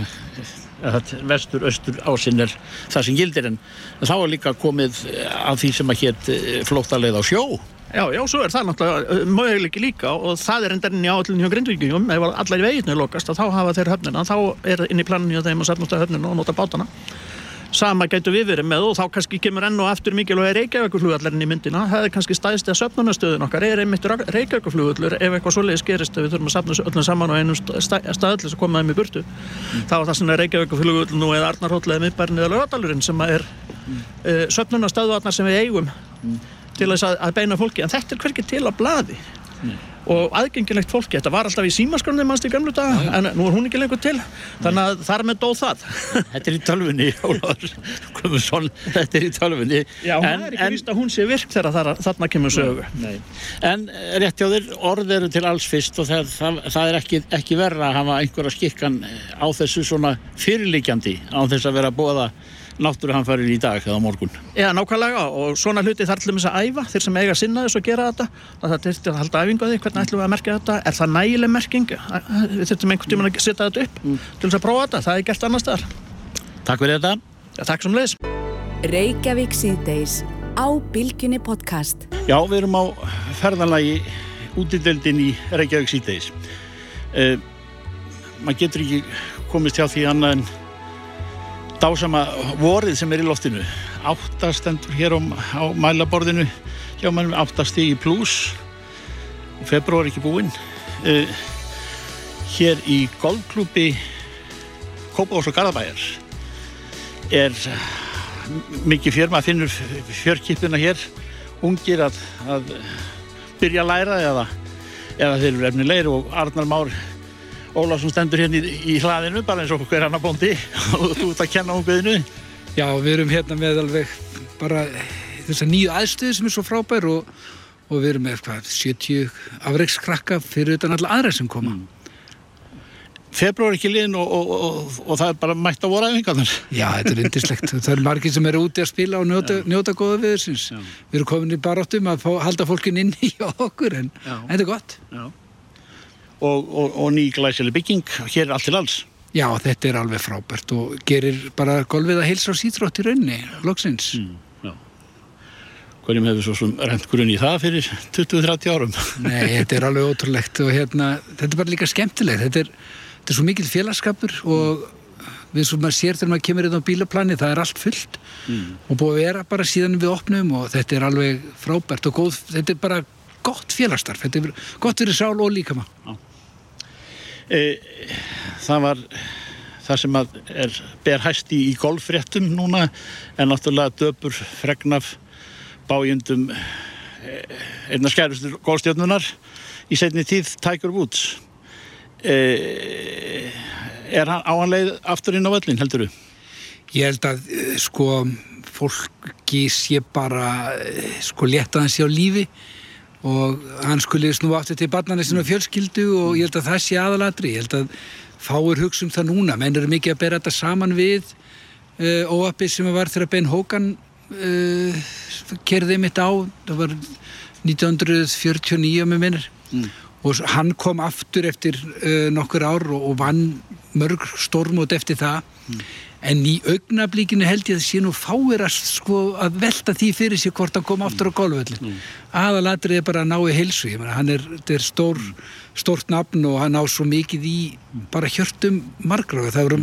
[SPEAKER 5] vestur, austur ásinn er það sem gildir. En þá er líka komið að því sem að hétt flóttaleið á sjó.
[SPEAKER 9] Já, já, svo er það náttúrulega möguleiki líka og það er endarinn í áallin hjá Grindvíkjum ef allar veginu lokast að þá hafa þeir höfnina. Þá er inn í planinu þeim að safnast að höfnina og nota bátana sama gætu við verið með og þá kannski kemur enn og aftur mikilvæg Reykjavíkuflugvallarinn í myndina það er kannski stæðst eða söfnunastöðun okkar er einmitt Reykjavíkuflugvallur ef eitthvað svoleiðis gerist ef við þurfum að safna öllum saman á einum staðallis að koma þeim í burtu. Þá er það svona Reykjavíkuflugvall nú eða Arnarhóll eða Miðbærn eða Lögadalurinn sem er mm. uh, söfnunastöðuarnar sem við eigum til þess að, að beina fólki. En þetta er hverkið til á bladi og aðgengilegt fólki, þetta var alltaf í símaskronni mannst í gamlu daga, en nú er hún ekki lengur til. Þannig að þar með dóð það.
[SPEAKER 5] Þetta er í tölfunni, Guðmundsson, þetta er í tölfunni
[SPEAKER 9] Já, hún er ekki víst að hún sé virk þegar þar, þarna kemur sögu.
[SPEAKER 5] Nei. En eh, rétt hjá þér, orð eru til alls fyrst og það, það, það er ekki, ekki verra að hafa einhverja skikkan á þessu svona fyrirlíkjandi á þess að vera að bóða náttúruhanfærin í dag eða morgun.
[SPEAKER 9] Já, nákvæmlega og svona hluti þarf til þess að æfa þeir sem eiga að sinna þess og gera þetta það er til að halda æfingu að því, hvernig ætlum við að merka þetta? Er það nægileg merking? Við þurfum einhvern tíma að setja þetta upp
[SPEAKER 5] Mm.
[SPEAKER 9] til þess að prófa þetta, það er gert annar staðar.
[SPEAKER 5] Takk fyrir þetta.
[SPEAKER 9] Já, takk sem leiðis
[SPEAKER 1] Reykjavík síðdeis á Bilginni podcast.
[SPEAKER 5] Já, við erum á ferðanlagi útideldin í Reykjavík síðdeis uh, maður getur ekki komist hjá því annað en dásama vorið sem er í loftinu. Áttastendur hér á, á mælaborðinu. Hjá mannum áttastig í pluss februar ekki búinn. Uh, hér í golfklúpi Kópavós og Garðabæjar er mikið fjör, maður finnur fjörkipuna hér. Ungir að, að byrja að læra eða, eða þeir eru efnilegir og Arnar Már Ólafsson stendur hérna í, í hlaðinu bara eins og hver annar bóndi og þú ert að kenna unguðinu
[SPEAKER 10] Já, við erum hérna með alveg bara þessa nýju aðstöðu sem er svo frábær og, og við erum með hvað, 70 afreikskrakka fyrir utan alla aðra sem koma.
[SPEAKER 5] februar ekki liðin og, og, og, og það er bara mætt að voru æfingarnar
[SPEAKER 10] Já, þetta er indislegt. það er margir sem eru úti að spila og njóta, njóta góða viðursins. Við erum komin í baráttum að fá, halda fólkin inn í okkur en
[SPEAKER 5] Já.
[SPEAKER 10] þetta er gott.
[SPEAKER 5] Já. Og, og, og ný glæsileg bygging hér er allt til alls
[SPEAKER 10] Já, þetta er alveg frábært og gerir bara golfið að heilsa á sítrótt í raunni, loksins.
[SPEAKER 5] hverjum hefur svo sem rent grunn í það fyrir 20-30 árum
[SPEAKER 10] Nei, þetta er alveg ótrúlegt og hérna, þetta er bara líka skemmtilegt. Þetta er, þetta er svo mikil félagskapur og við svo maður sér þegar maður kemur inn á bílaplani, það er allt fullt og búið að vera bara síðan við opnum og þetta er alveg frábært og góð, þetta er bara gott félagsstarf, þetta er gott fyrir sál og líkama.
[SPEAKER 5] e, það var það sem er ber hæst í, golffréttum núna en náttúrulega döpur fregnaf bájundum e, einna skærustur golfstjörnunar í setni tíð Tiger Woods e, er hann á hann leið aftur inn á völlin heldur þú?
[SPEAKER 10] Ég held að eh, sko fólki sé bara eh, sko létta hann sé á lífi og hann skuli snúa aftur til barnarni sinna fjölskyldu og ég held að það sé aðalatri ég held að fáir hugsa um það núna. Menn eru mikið að bera þetta saman við uh, óappið sem var þegar Ben Hogan uh, kerði mitt á. Það var 1949 með minnir. Og s- hann kom aftur eftir uh, nokkur ár og, og vann mörg stormót eftir það en í augnablíkinu held ég að sé nú fáir að, sko, að velta því fyrir sig hvort hann kom aftur á golfvöllin mm. aðalatrið er bara að ná í heilsu ég meina, hann er, er stór, stórt nafn og hann á svo mikið í bara hjörtum margra það voru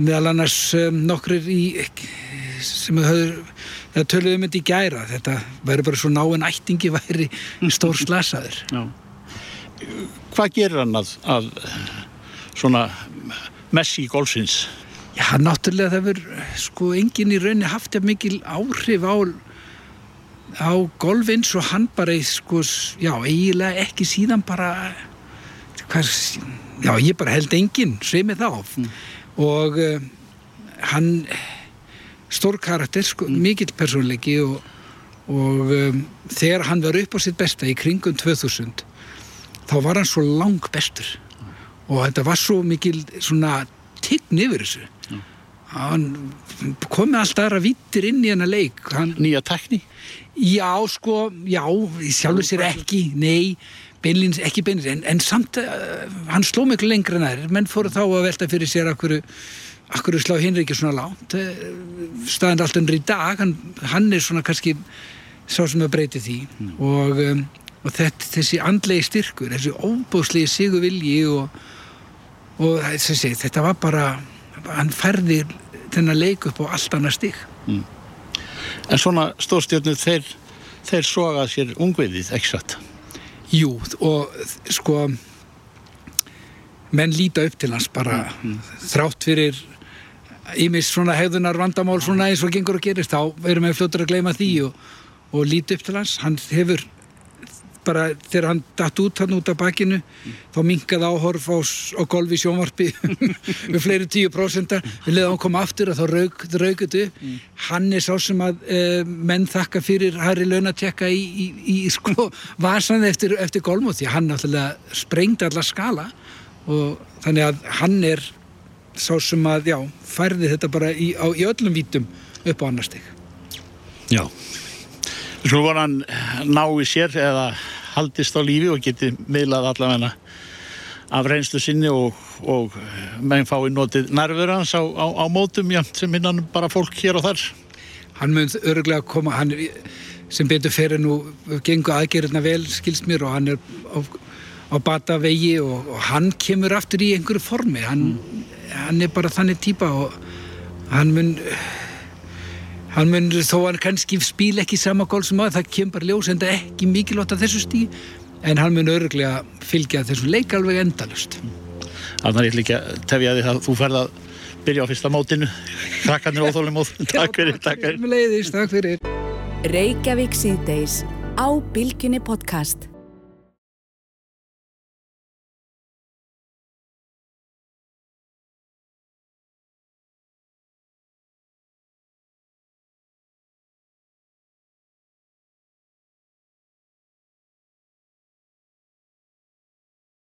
[SPEAKER 10] meðal annars um, nokkrir í sem höfður það töluðum þetta í gæra þetta væri bara svo náinn ættingi væri stór slasaður
[SPEAKER 5] Já. Hvað gerir hann að, að svona messi golfsins?
[SPEAKER 10] Já, náttúrulega það verður sko enginn í rauninni haft jafn mikil áhrif á á golf eins og hann bara sko, já, eiginlega ekki síðan bara hvað, já, ég bara held enginn sveið mig þá og uh, hann stór karakter, sko, mikill persónleiki og, og um, þegar hann var upp á sitt besta í kringum 2000 þá var hann svo lang bestur. Og þetta var svo mikil svona tign yfir þessu. Hann kom með allt aðra vittir inn í hennar leik. Hann,
[SPEAKER 5] Nýja tekni?
[SPEAKER 10] já sko, já sjálfur sér ekki, nei beinlins, ekki beinlins, en, en samt uh, hann sló miklu lengra nær. Menn fóru þá að velta fyrir sér akkur akkur slá Hinriki svona lánt Eh, staðan er allt undir í dag hann, hann er svona kannski sá sem að breyti því. Og, um, og þetta, þessi andlegi styrkur þessi óbúslegi sigur vilji og, og þessi, þetta var bara hann færði þennan leik upp á allt annað stig.
[SPEAKER 5] En svona stórstjörnur þeir, þeir soga sér ungviðið, ekki satt?
[SPEAKER 10] Jú, og sko menn líta upp til hans bara þrátt fyrir ímis svona hegðunar vandamál svona eins og gengur og gerist, þá erum við fljótur að gleyma því og, og líta upp til hans. Hann hefur bara þegar hann datt út hann út af bakinu þá minkaði áhorf á, á golfi sjónvarpi við fleiri tíu prósentar við leðum hann koma aftur og þá rauk, raukut upp. Hann er sá sem að e, menn þakka fyrir hæri launatekka í, í, í sko vasan eftir, eftir golfmóð því að hann náttúrulega sprengdi alla skala. Og þannig að hann er sá sem að, já, færði þetta bara í, á, í öllum vítum upp á annar stig.
[SPEAKER 5] Já. Svo var hann nái sér eða haldist á lífi og geti miðlað allavegna af reynslu sinni og, og menn fái notið nærfur hans á, á, á mótum já, sem innan bara fólk hér og þar.
[SPEAKER 10] hann mun öruglega koma hann, sem betur fyrir nú gengur aðgerðina vel skilst mér og hann er á, á bata vegi og, og hann kemur aftur í einhverju formi hann, hann er bara þannig típa og hann mun hann mun þó hann kannski spíl ekki sama gól sem að það kemur bara ljós en það er ekki mikilvægt að þessu stíð en hann mun örglega fylgja þessum leik alveg endalust
[SPEAKER 5] Þannig er ég líka tefja því að þú ferð að byrja á fyrsta mótinu. Krakkarnir óþólum og takk fyrir,
[SPEAKER 10] takk fyrir.
[SPEAKER 1] Reykjavík síðdeis á Bilginni podcast.